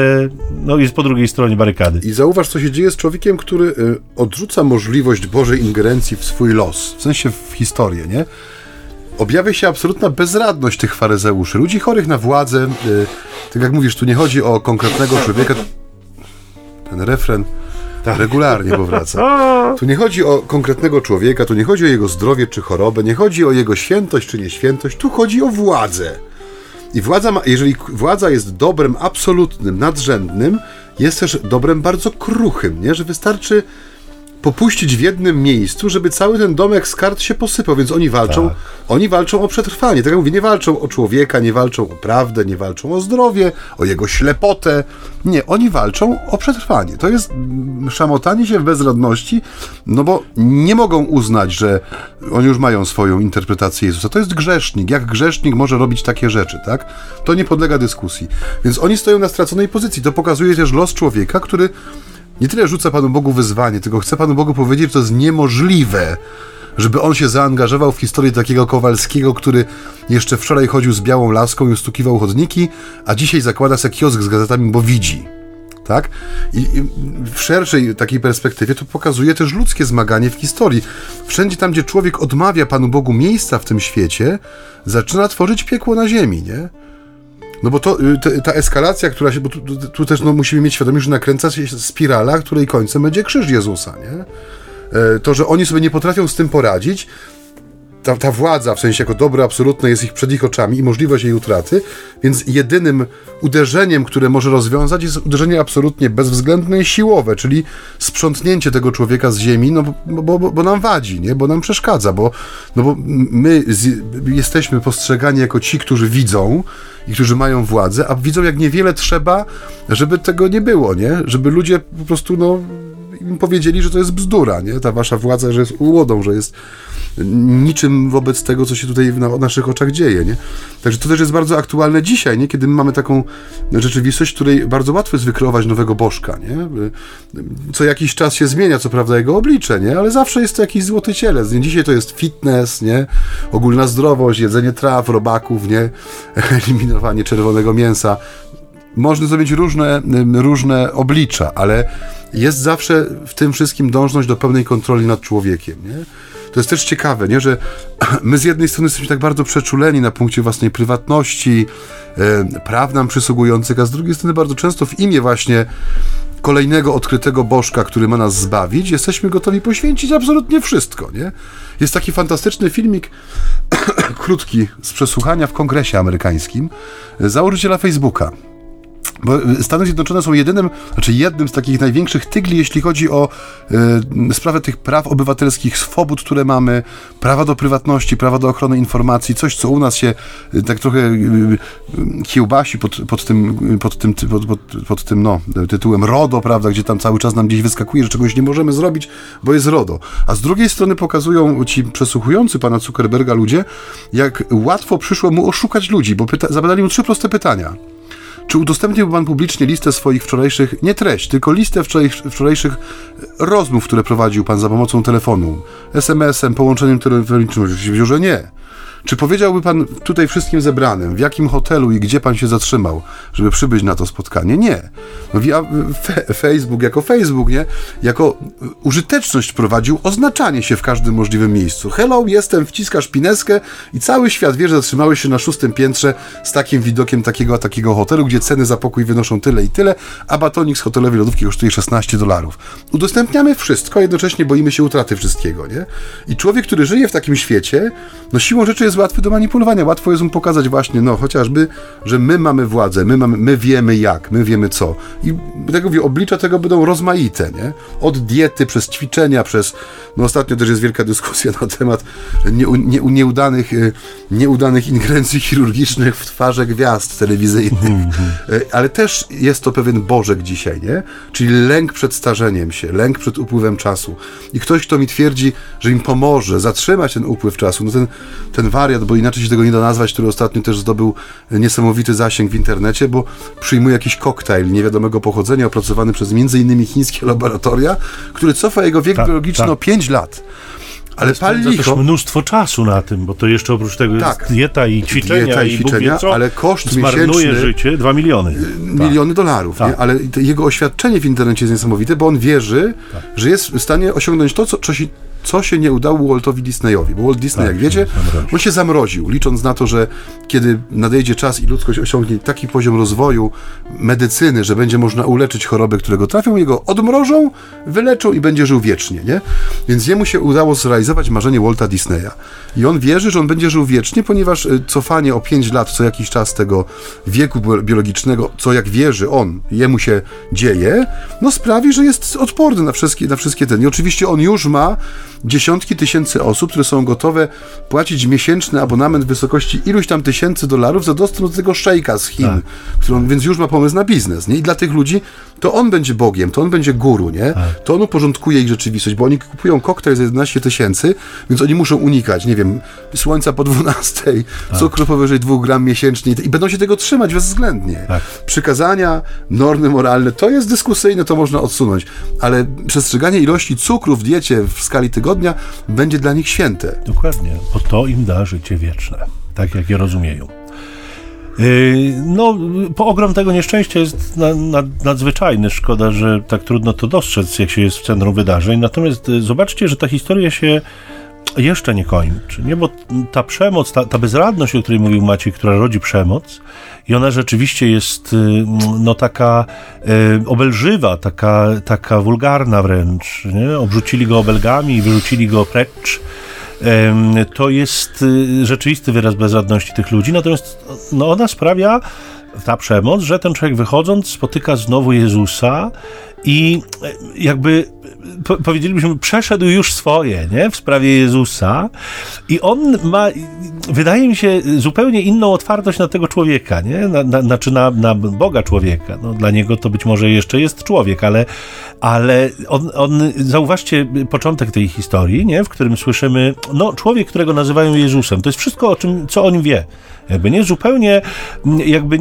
no, jest po drugiej stronie barykady. I zauważ, co się dzieje z człowiekiem, który y, odrzuca możliwość Bożej ingerencji w swój los, w sensie w historię, nie? objawia się absolutna bezradność tych faryzeuszy, ludzi chorych na władzę. tak jak mówisz, tu nie chodzi o konkretnego człowieka. Ten refren tak. regularnie powraca. Tu nie chodzi o konkretnego człowieka, tu nie chodzi o jego zdrowie czy chorobę, nie chodzi o jego świętość czy nieświętość, tu chodzi o władzę. I władza ma, jeżeli władza jest dobrem absolutnym, nadrzędnym jest też dobrem bardzo kruchym, nie? że wystarczy popuścić w jednym miejscu, żeby cały ten domek z kart się posypał, więc oni walczą, Tak. oni walczą o przetrwanie. Tak jak mówię, nie walczą o człowieka, nie walczą o prawdę, nie walczą o zdrowie, o jego ślepotę. Nie, oni walczą o przetrwanie. To jest mm, szamotanie się w bezradności, no bo nie mogą uznać, że oni już mają swoją interpretację Jezusa. To jest grzesznik. Jak grzesznik może robić takie rzeczy, tak? To nie podlega dyskusji. Więc oni stoją na straconej pozycji. To pokazuje też los człowieka, który nie tyle rzuca Panu Bogu wyzwanie, tylko chce Panu Bogu powiedzieć, że to jest niemożliwe, żeby on się zaangażował w historię takiego Kowalskiego, który jeszcze wczoraj chodził z białą laską i ustukiwał chodniki, a dzisiaj zakłada sobie kiosk z gazetami, bo widzi. Tak? I, I w szerszej takiej perspektywie to pokazuje też ludzkie zmaganie w historii. Wszędzie tam, gdzie człowiek odmawia Panu Bogu miejsca w tym świecie, zaczyna tworzyć piekło na ziemi, nie? No bo to, y, te, ta eskalacja, która się, bo tu, tu, tu też no, musimy mieć świadomość, że nakręca się spirala, której końcem będzie krzyż Jezusa, nie? E, To, że oni sobie nie potrafią z tym poradzić, ta, ta władza, w sensie jako dobro absolutne jest ich przed ich oczami i możliwość jej utraty, więc jedynym uderzeniem, które może rozwiązać jest uderzenie absolutnie bezwzględne i siłowe, czyli sprzątnięcie tego człowieka z ziemi, no bo, bo, bo, nam wadzi, nie? bo nam przeszkadza, bo, no bo my z, jesteśmy postrzegani jako ci, którzy widzą i którzy mają władzę, a widzą jak niewiele trzeba, żeby tego nie było, nie? Żeby ludzie po prostu, no im powiedzieli, że to jest bzdura, nie? Ta wasza władza, że jest ułodą, że jest niczym wobec tego, co się tutaj na naszych oczach dzieje, nie? Także to też jest bardzo aktualne dzisiaj, nie? Kiedy my mamy taką rzeczywistość, w której bardzo łatwo jest wykreować nowego bożka, nie? Co jakiś czas się zmienia, co prawda, jego oblicze, nie? Ale zawsze jest to jakiś złoty cielec, nie? Dzisiaj to jest fitness, nie? Ogólna zdrowość, jedzenie traw, robaków, nie? Eliminowanie czerwonego mięsa. Można zrobić różne, różne oblicza, ale jest zawsze w tym wszystkim dążność do pełnej kontroli nad człowiekiem, nie? To jest też ciekawe, nie? że my z jednej strony jesteśmy tak bardzo przeczuleni na punkcie własnej prywatności, praw nam przysługujących, a z drugiej strony bardzo często w imię właśnie kolejnego odkrytego bożka, który ma nas zbawić, jesteśmy gotowi poświęcić absolutnie wszystko, nie? Jest taki fantastyczny filmik, krótki, z przesłuchania w kongresie amerykańskim, założyciela Facebooka. Bo Stany Zjednoczone są jedynym, znaczy jednym z takich największych tygli, jeśli chodzi o y, sprawę tych praw obywatelskich, swobód, które mamy, prawa do prywatności, prawa do ochrony informacji, coś, co u nas się y, tak trochę y, y, kiełbasi pod, pod tym, pod tym, ty- pod, pod, pod tym no, tytułem RODO, prawda, gdzie tam cały czas nam gdzieś wyskakuje, że czegoś nie możemy zrobić, bo jest RODO. A z drugiej strony pokazują ci przesłuchujący pana Zuckerberga ludzie, jak łatwo przyszło mu oszukać ludzi, bo pyta, zadali mu trzy proste pytania. Czy udostępnił pan publicznie listę swoich wczorajszych, nie treść, tylko listę wczoraj- wczorajszych rozmów, które prowadził pan za pomocą telefonu, SMS-em, połączeniem telefonicznym? Oczywiście że nie. Czy powiedziałby pan tutaj wszystkim zebranym, w jakim hotelu i gdzie pan się zatrzymał, żeby przybyć na to spotkanie? Nie. No, via, fe, Facebook jako Facebook, nie? Jako użyteczność prowadził oznaczanie się w każdym możliwym miejscu. Hello, jestem, wciskasz pineskę i cały świat wie, że zatrzymałeś się na szóstym piętrze z takim widokiem takiego a takiego hotelu, gdzie ceny za pokój wynoszą tyle i tyle, a batonik z hotelowej lodówki kosztuje 16 dolarów. Udostępniamy wszystko, a jednocześnie boimy się utraty wszystkiego, nie? I człowiek, który żyje w takim świecie, no siłą rzeczy jest łatwy do manipulowania. Łatwo jest mu pokazać właśnie, no chociażby, że my mamy władzę, my, mamy, my wiemy jak, my wiemy co. I tego mówię, oblicza tego będą rozmaite, nie? Od diety, przez ćwiczenia, przez... No ostatnio też jest wielka dyskusja na temat nie, nie, nieudanych, e, nieudanych ingerencji chirurgicznych w twarze gwiazd telewizyjnych. E, Ale też jest to pewien bożek dzisiaj, nie? Czyli lęk przed starzeniem się, lęk przed upływem czasu. I ktoś, kto mi twierdzi, że im pomoże zatrzymać ten upływ czasu, no ten, ten wariat, bo inaczej się tego nie da nazwać, który ostatnio też zdobył niesamowity zasięg w internecie, bo przyjmuje jakiś koktajl niewiadomego pochodzenia opracowany przez innymi chińskie laboratoria, który cofa jego wiek Tak, biologiczny tak. o 5 lat. Ale pal licho, mnóstwo czasu na tym, bo to jeszcze oprócz tego Tak. jest dieta i ćwiczenia Dieta i i, ćwiczenia, co, ale koszt miesięczny- życie 2 miliony. miliony dolarów, Tak. ale jego oświadczenie w internecie jest niesamowite, bo on wierzy, że jest w stanie osiągnąć to, co, co, się, co się nie udało Waltowi Disneyowi. Bo Walt Disney, Tak, jak wiecie, zamroził. on się zamroził, licząc na to, że kiedy nadejdzie czas i ludzkość osiągnie taki poziom rozwoju medycyny, że będzie można uleczyć choroby, które go trafią, jego odmrożą, wyleczą i będzie żył wiecznie, nie? Więc jemu się udało zrealizować marzenie Walta Disneya. I on wierzy, że on będzie żył wiecznie, ponieważ y, cofanie o 5 lat co jakiś czas tego wieku bio- biologicznego, co jak wierzy on, jemu się dzieje, no sprawi, że jest odporny na wszystkie, na wszystkie ten. I oczywiście on już ma dziesiątki tysięcy osób, które są gotowe płacić miesięczny abonament w wysokości iluś tam tysięcy dolarów za dostęp do tego szejka z Chin, którą, więc już ma pomysł na biznes, nie? I dla tych ludzi to on będzie Bogiem, to on będzie guru, nie? To on uporządkuje ich rzeczywistość, bo oni kupują koktajl za 11 tysięcy, więc oni muszą unikać, nie wiem, słońca po 12, cukru powyżej 2 gram miesięcznie i będą się tego trzymać bezwzględnie. Tak. Przykazania, normy moralne, to jest dyskusyjne, to można odsunąć, ale przestrzeganie ilości cukru w diecie w skali tygodnia będzie dla nich święte. Dokładnie, bo to im da życie wieczne, tak jak je rozumieją. Yy, No, ogrom tego nieszczęścia jest na, na, nadzwyczajny. Szkoda, że tak trudno to dostrzec, jak się jest w centrum wydarzeń. Natomiast y, zobaczcie, że ta historia się jeszcze nie kończy, nie? Bo ta przemoc, ta, ta bezradność, o której mówił Maciej, która rodzi przemoc, i ona rzeczywiście jest y, no taka y, obelżywa, taka, taka wulgarna wręcz, nie? Obrzucili go obelgami i wyrzucili go precz. To jest y, rzeczywisty wyraz bezradności tych ludzi, natomiast no, ona sprawia, ta przemoc, że ten człowiek wychodząc spotyka znowu Jezusa i e, jakby po, powiedzielibyśmy, przeszedł już swoje, nie? W sprawie Jezusa i on ma, wydaje mi się, zupełnie inną otwartość na tego człowieka, nie? Na, na, znaczy na, na Boga człowieka. No, dla niego to być może jeszcze jest człowiek, ale, ale on, on, zauważcie początek tej historii, nie? W którym słyszymy, no, człowiek, którego nazywają Jezusem. To jest wszystko, o czym, co o nim wie. Jakby nie zupełnie, jakby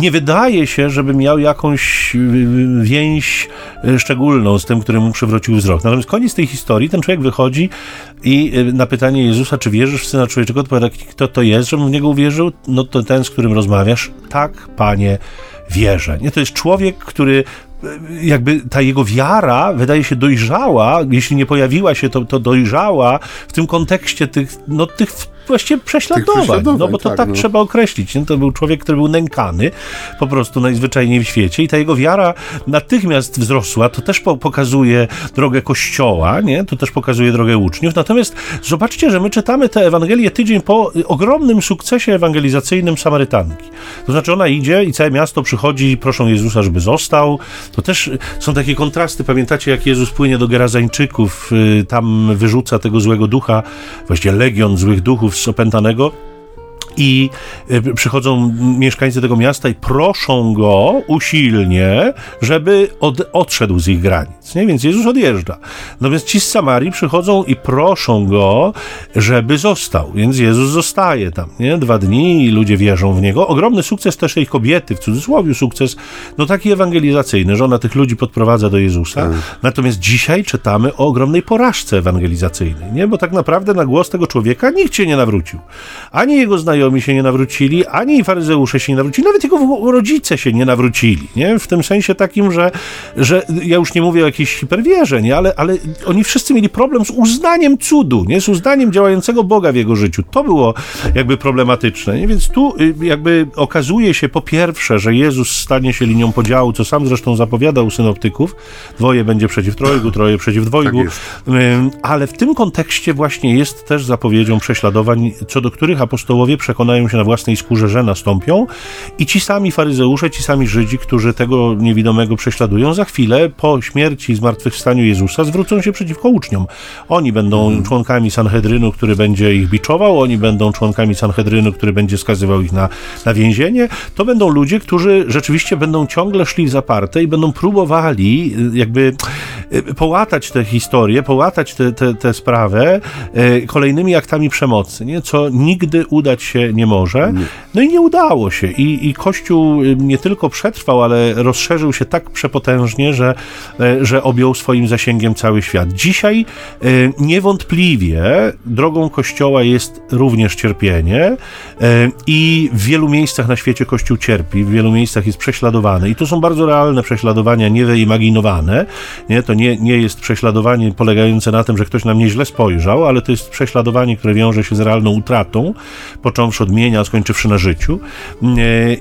nie wydaje się, żeby miał jakąś y, więź y, szczególną z tym, który mu przywrócił wzrok. Natomiast koniec tej historii, ten człowiek wychodzi i y, na pytanie Jezusa, czy wierzysz w Syna Człowieczego, odpowiada, kto to jest, żebym w Niego uwierzył? No to ten, z którym rozmawiasz. Tak, Panie, wierzę. Nie, to jest człowiek, który jakby ta jego wiara wydaje się dojrzała, jeśli nie pojawiła się, to, to dojrzała w tym kontekście tych, no, tych właściwie prześladowań, prześladowań, no bo to tak, tak, no. trzeba określić. Nie? To był człowiek, który był nękany po prostu najzwyczajniej w świecie i ta jego wiara natychmiast wzrosła. To też po, pokazuje drogę Kościoła, nie? to też pokazuje drogę uczniów. Natomiast zobaczcie, że my czytamy tę Ewangelię tydzień po ogromnym sukcesie ewangelizacyjnym Samarytanki. To znaczy ona idzie i całe miasto przychodzi i proszą Jezusa, żeby został. To też są takie kontrasty. Pamiętacie, jak Jezus płynie do Gerazańczyków, y, tam wyrzuca tego złego ducha, właściwie legion złych duchów z opętanego. I y, przychodzą mieszkańcy tego miasta i proszą go usilnie, żeby od, odszedł z ich granic. Nie? Więc Jezus odjeżdża. Natomiast ci z Samarii przychodzą i proszą go, żeby został. Więc Jezus zostaje tam. Nie? Dwa dni i ludzie wierzą w niego. Ogromny sukces też tej kobiety, w cudzysłowie sukces, no taki ewangelizacyjny, że ona tych ludzi podprowadza do Jezusa. Natomiast dzisiaj czytamy o ogromnej porażce ewangelizacyjnej, nie? Bo tak naprawdę na głos tego człowieka nikt się nie nawrócił. Ani jego znajomi się nie nawrócili, ani faryzeusze się nie nawrócili, nawet jego rodzice się nie nawrócili, nie? W tym sensie takim, że, że ja już nie mówię o jakiejś hiperwierze, nie? Ale, ale oni wszyscy mieli problem z uznaniem cudu, nie? Z uznaniem działającego Boga w jego życiu. To było jakby problematyczne, nie? Więc tu y, jakby okazuje się po pierwsze, że Jezus stanie się linią podziału, co sam zresztą zapowiadał u synoptyków. Dwoje będzie przeciw trojgu, troje przeciw dwojgu. Tak Ale w tym kontekście właśnie jest też zapowiedzią prześladowań, co do których apostołowie przekonają się na własnej skórze, że nastąpią i ci sami faryzeusze, ci sami Żydzi, którzy tego niewidomego prześladują, za chwilę po śmierci i zmartwychwstaniu Jezusa zwrócą się przeciwko uczniom. Oni będą członkami Sanhedrynu, który będzie ich biczował, oni będą członkami Sanhedrynu, który będzie skazywał ich na, na więzienie. To będą ludzie, którzy rzeczywiście będą ciągle szli w zaparte i będą próbowali y, jakby y, połatać tę historię, połatać tę sprawę y, kolejnymi aktami przemocy, nie? co nigdy udać się nie może. No i nie udało się. I, I Kościół y, nie tylko przetrwał, ale rozszerzył się tak przepotężnie, że, y, że objął swoim zasięgiem cały świat. Dzisiaj y, niewątpliwie drogą Kościoła jest również cierpienie y, i w wielu miejscach na świecie Kościół cierpi, w wielu miejscach jest prześladowany. I to są bardzo realne prześladowania, nie wyimaginowane. Nie? To nie, nie jest prześladowanie polegające na tym, że ktoś na mnie źle spojrzał, ale to jest prześladowanie, które wiąże się z realną utratą, począwszy od mienia, skończywszy na życiu. E,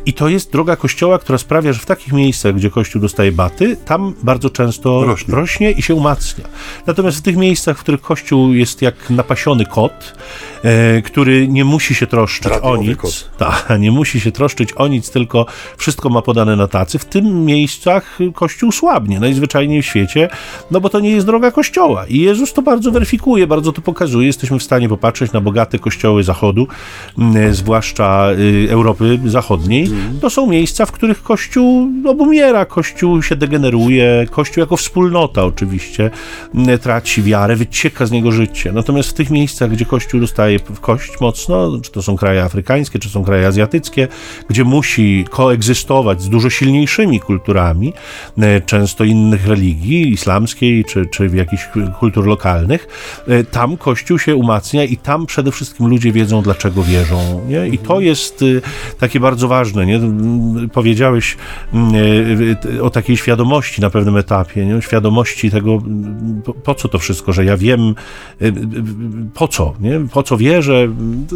I to jest droga Kościoła, która sprawia, że w takich miejscach, gdzie Kościół dostaje baty, tam bardzo często rośnie, rośnie i się umacnia. Natomiast w tych miejscach, w których Kościół jest jak napasiony kot, e, który nie musi się troszczyć o nic, ta, nie musi się troszczyć o nic, tylko wszystko ma podane na tacy, w tym miejscach Kościół słabnie, najzwyczajniej w świecie, no bo to nie jest droga Kościoła. I Jezus to bardzo weryfikuje, bardzo to pokazuje. Jesteśmy w stanie popatrzeć na bogate kościoły Zachodu, mm, zwłaszcza y, Europy Zachodniej. To są miejsca, w których Kościół obumiera, Kościół się degeneruje, Kościół jako wspólnota oczywiście mm, traci wiarę, wycieka z niego życie. Natomiast w tych miejscach, gdzie Kościół dostaje w kość mocno, czy to są kraje afrykańskie, czy są kraje azjatyckie, gdzie musi koegzystować z dużo silniejszymi kulturami, e, często innych religii, islamskiej, czy, czy w jakichś kultur lokalnych, e, tam Kościół się umacnia i tam przede wszystkim ludzie wiedzą, dlaczego wierzą. Nie? I to jest e, takie bardzo ważne. Nie? Powiedziałeś o takiej świadomości na pewnym etapie, nie? świadomości tego, po, po co to wszystko, że ja wiem, po co, nie? po co wierzę.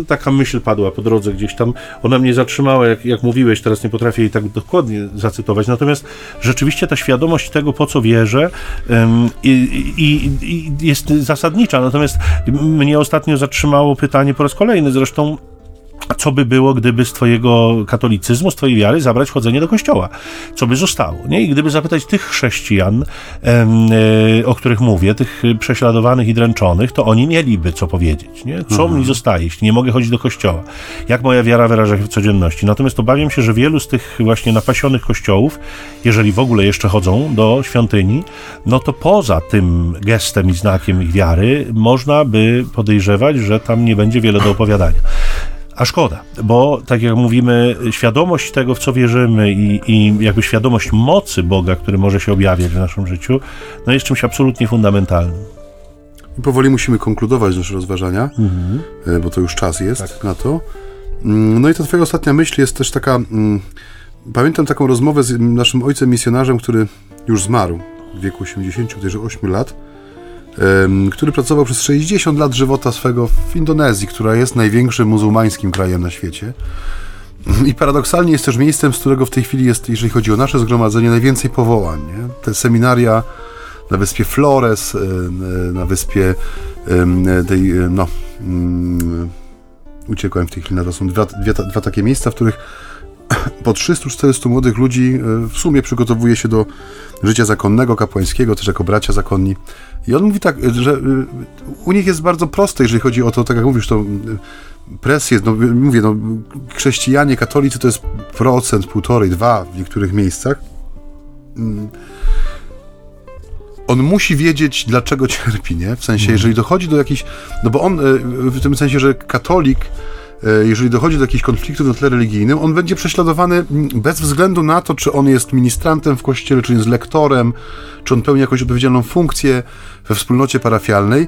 Taka myśl padła po drodze gdzieś tam. Ona mnie zatrzymała, jak, jak mówiłeś, teraz nie potrafię jej tak dokładnie zacytować. Natomiast rzeczywiście ta świadomość tego, po co wierzę, i, i, i jest zasadnicza. Natomiast mnie ostatnio zatrzymało pytanie po raz kolejny, zresztą co by było, gdyby z twojego katolicyzmu, z twojej wiary zabrać chodzenie do kościoła? Co by zostało? Nie? I gdyby zapytać tych chrześcijan, e, o których mówię, tych prześladowanych i dręczonych, to oni mieliby co powiedzieć. Nie? Co mhm. mi zostaje, jeśli nie mogę chodzić do kościoła? Jak moja wiara wyraża się w codzienności? Natomiast obawiam się, że wielu z tych właśnie napasionych kościołów, jeżeli w ogóle jeszcze chodzą do świątyni, no to poza tym gestem i znakiem ich wiary, można by podejrzewać, że tam nie będzie wiele do opowiadania. A szkoda, bo tak jak mówimy, świadomość tego, w co wierzymy i, i jakby świadomość mocy Boga, który może się objawiać w naszym życiu, no jest czymś absolutnie fundamentalnym. I powoli musimy konkludować nasze rozważania, mhm. E, bo to już czas jest tak. na to. Mm, no i ta twoja ostatnia myśl jest też taka... Mm, pamiętam taką rozmowę z naszym ojcem misjonarzem, który już zmarł w wieku 88 lat który pracował przez 60 lat żywota swego w Indonezji, która jest największym muzułmańskim krajem na świecie. I paradoksalnie jest też miejscem, z którego w tej chwili jest, jeżeli chodzi o nasze zgromadzenie, najwięcej powołań. Nie? Te seminaria na wyspie Flores, na wyspie tej, no, mm, uciekłem w tej chwili, to są dwa, dwie, dwa takie miejsca, w których po 340 młodych ludzi e, w sumie przygotowuje się do życia zakonnego, kapłańskiego, też jako bracia zakonni. I on mówi tak, że e, u nich jest bardzo proste, jeżeli chodzi o to, tak jak mówisz, to e, presję, no mówię, no, chrześcijanie, katolicy to jest procent, półtorej, dwa w niektórych miejscach. Mm. On musi wiedzieć, dlaczego cierpi, nie? W sensie, mhm. jeżeli dochodzi do jakichś, no bo on w tym sensie, że katolik jeżeli dochodzi do jakichś konfliktów na tle religijnym, on będzie prześladowany mm, bez względu na to, czy on jest ministrantem w kościele, czy jest lektorem, czy on pełni jakąś odpowiedzialną funkcję we wspólnocie parafialnej,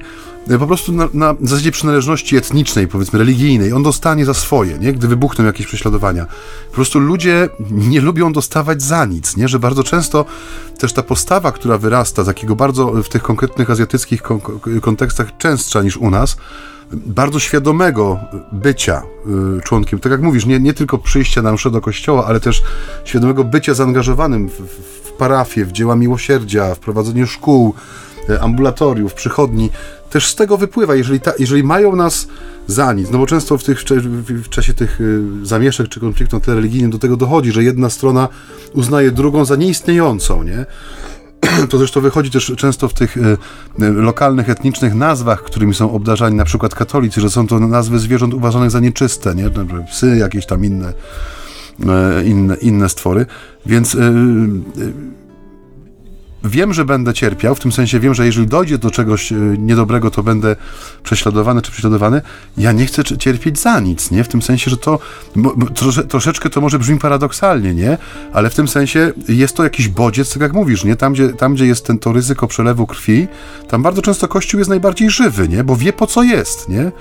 e, po prostu na, na zasadzie przynależności etnicznej, powiedzmy religijnej, on dostanie za swoje, nie? gdy wybuchną jakieś prześladowania. Po prostu ludzie nie lubią dostawać za nic, nie? że bardzo często też ta postawa, która wyrasta z takiego bardzo w tych konkretnych azjatyckich kontekstach częstsza niż u nas, bardzo świadomego bycia y, członkiem, tak jak mówisz, nie, nie tylko przyjścia na mszę do kościoła, ale też świadomego bycia zaangażowanym w, w parafię, w dzieła miłosierdzia, w prowadzenie szkół, y, ambulatoriów, przychodni, też z tego wypływa, jeżeli, ta, jeżeli mają nas za nic, no bo często w, tych, w czasie tych y, zamieszek czy konfliktów religijnym do tego dochodzi, że jedna strona uznaje drugą za nieistniejącą, nie? to zresztą wychodzi też często w tych y, lokalnych, etnicznych nazwach, którymi są obdarzani na przykład katolicy, że są to nazwy zwierząt uważanych za nieczyste, nie? Psy, jakieś tam inne, y, inne, inne stwory. Więc wiem, że będę cierpiał, w tym sensie wiem, że jeżeli dojdzie do czegoś e, niedobrego, to będę prześladowany czy prześladowany. Ja nie chcę cierpieć za nic, nie? W tym sensie, że to trosze, troszeczkę to może brzmi paradoksalnie, nie? Ale w tym sensie jest to jakiś bodziec, tak jak mówisz, nie? Tam, gdzie, tam, gdzie jest ten, to ryzyko przelewu krwi, tam bardzo często Kościół jest najbardziej żywy, nie? Bo wie po co jest, nie?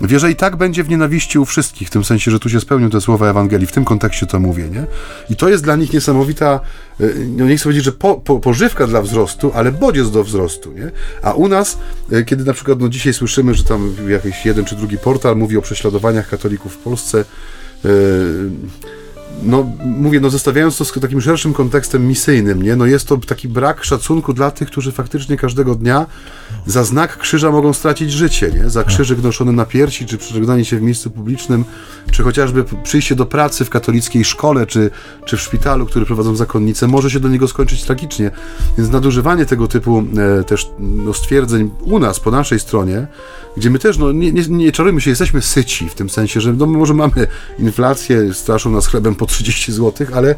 Wie, że i tak będzie w nienawiści u wszystkich, w tym sensie, że tu się spełnią te słowa Ewangelii, w tym kontekście to mówię, nie? I to jest dla nich niesamowita, y, no nie chcę powiedzieć, że po, po, pożywka dla wzrostu, ale bodziec do wzrostu, nie? A u nas, y, kiedy na przykład no dzisiaj słyszymy, że tam jakiś jeden czy drugi portal mówi o prześladowaniach katolików w Polsce, y, no mówię, no zestawiając to z takim szerszym kontekstem misyjnym, nie? No jest to taki brak szacunku dla tych, którzy faktycznie każdego dnia za znak krzyża mogą stracić życie, nie? Za krzyżyk noszony na piersi, czy przeżegnanie się w miejscu publicznym, czy chociażby przyjście do pracy w katolickiej szkole, czy, czy w szpitalu, który prowadzą zakonnice, może się do niego skończyć tragicznie. Więc nadużywanie tego typu e, też no, stwierdzeń u nas, po naszej stronie, gdzie my też, no nie, nie, nie czarujmy się, jesteśmy syci, w tym sensie, że no, może mamy inflację, straszą nas chlebem po 30 zł, ale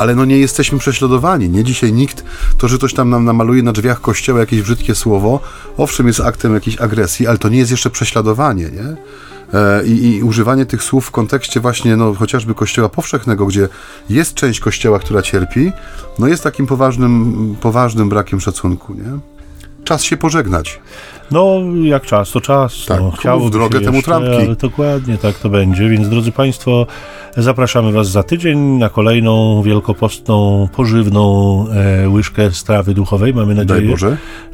ale no nie jesteśmy prześladowani. Nie dzisiaj nikt, to, że ktoś tam nam namaluje na drzwiach kościoła jakieś brzydkie słowo, owszem, jest aktem jakiejś agresji, ale to nie jest jeszcze prześladowanie, nie? E, I, I, używanie tych słów w kontekście właśnie, no, chociażby kościoła powszechnego, gdzie jest część kościoła, która cierpi, no jest takim poważnym, poważnym brakiem szacunku, nie? Czas się pożegnać. No, jak czas, to czas. Tak, no, chciało w drogę temu trampki. Ale dokładnie tak to będzie. Więc drodzy Państwo, zapraszamy Was za tydzień na kolejną wielkopostną, pożywną e, łyżkę strawy duchowej. Mamy nadzieję,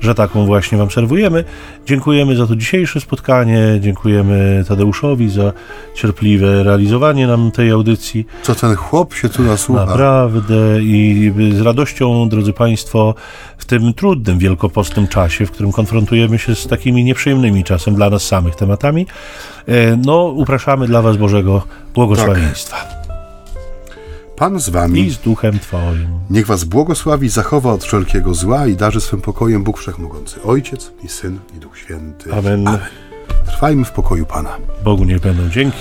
że taką właśnie Wam serwujemy. Dziękujemy za to dzisiejsze spotkanie. Dziękujemy Tadeuszowi za cierpliwe realizowanie nam tej audycji. Co ten chłop się tu nasłucha? Naprawdę i z radością, drodzy Państwo, w tym trudnym, wielkopostnym czasie, w którym konfrontujemy się z takimi nieprzyjemnymi czasem dla nas samych tematami, e, no upraszamy dla Was Bożego błogosławieństwa. Pan z wami. I z duchem Twoim. Niech was błogosławi, zachowa od wszelkiego zła i darzy swym pokojem Bóg Wszechmogący, Ojciec i Syn i Duch Święty. Amen. Trwajmy w pokoju Pana. Bogu niech będą dzięki.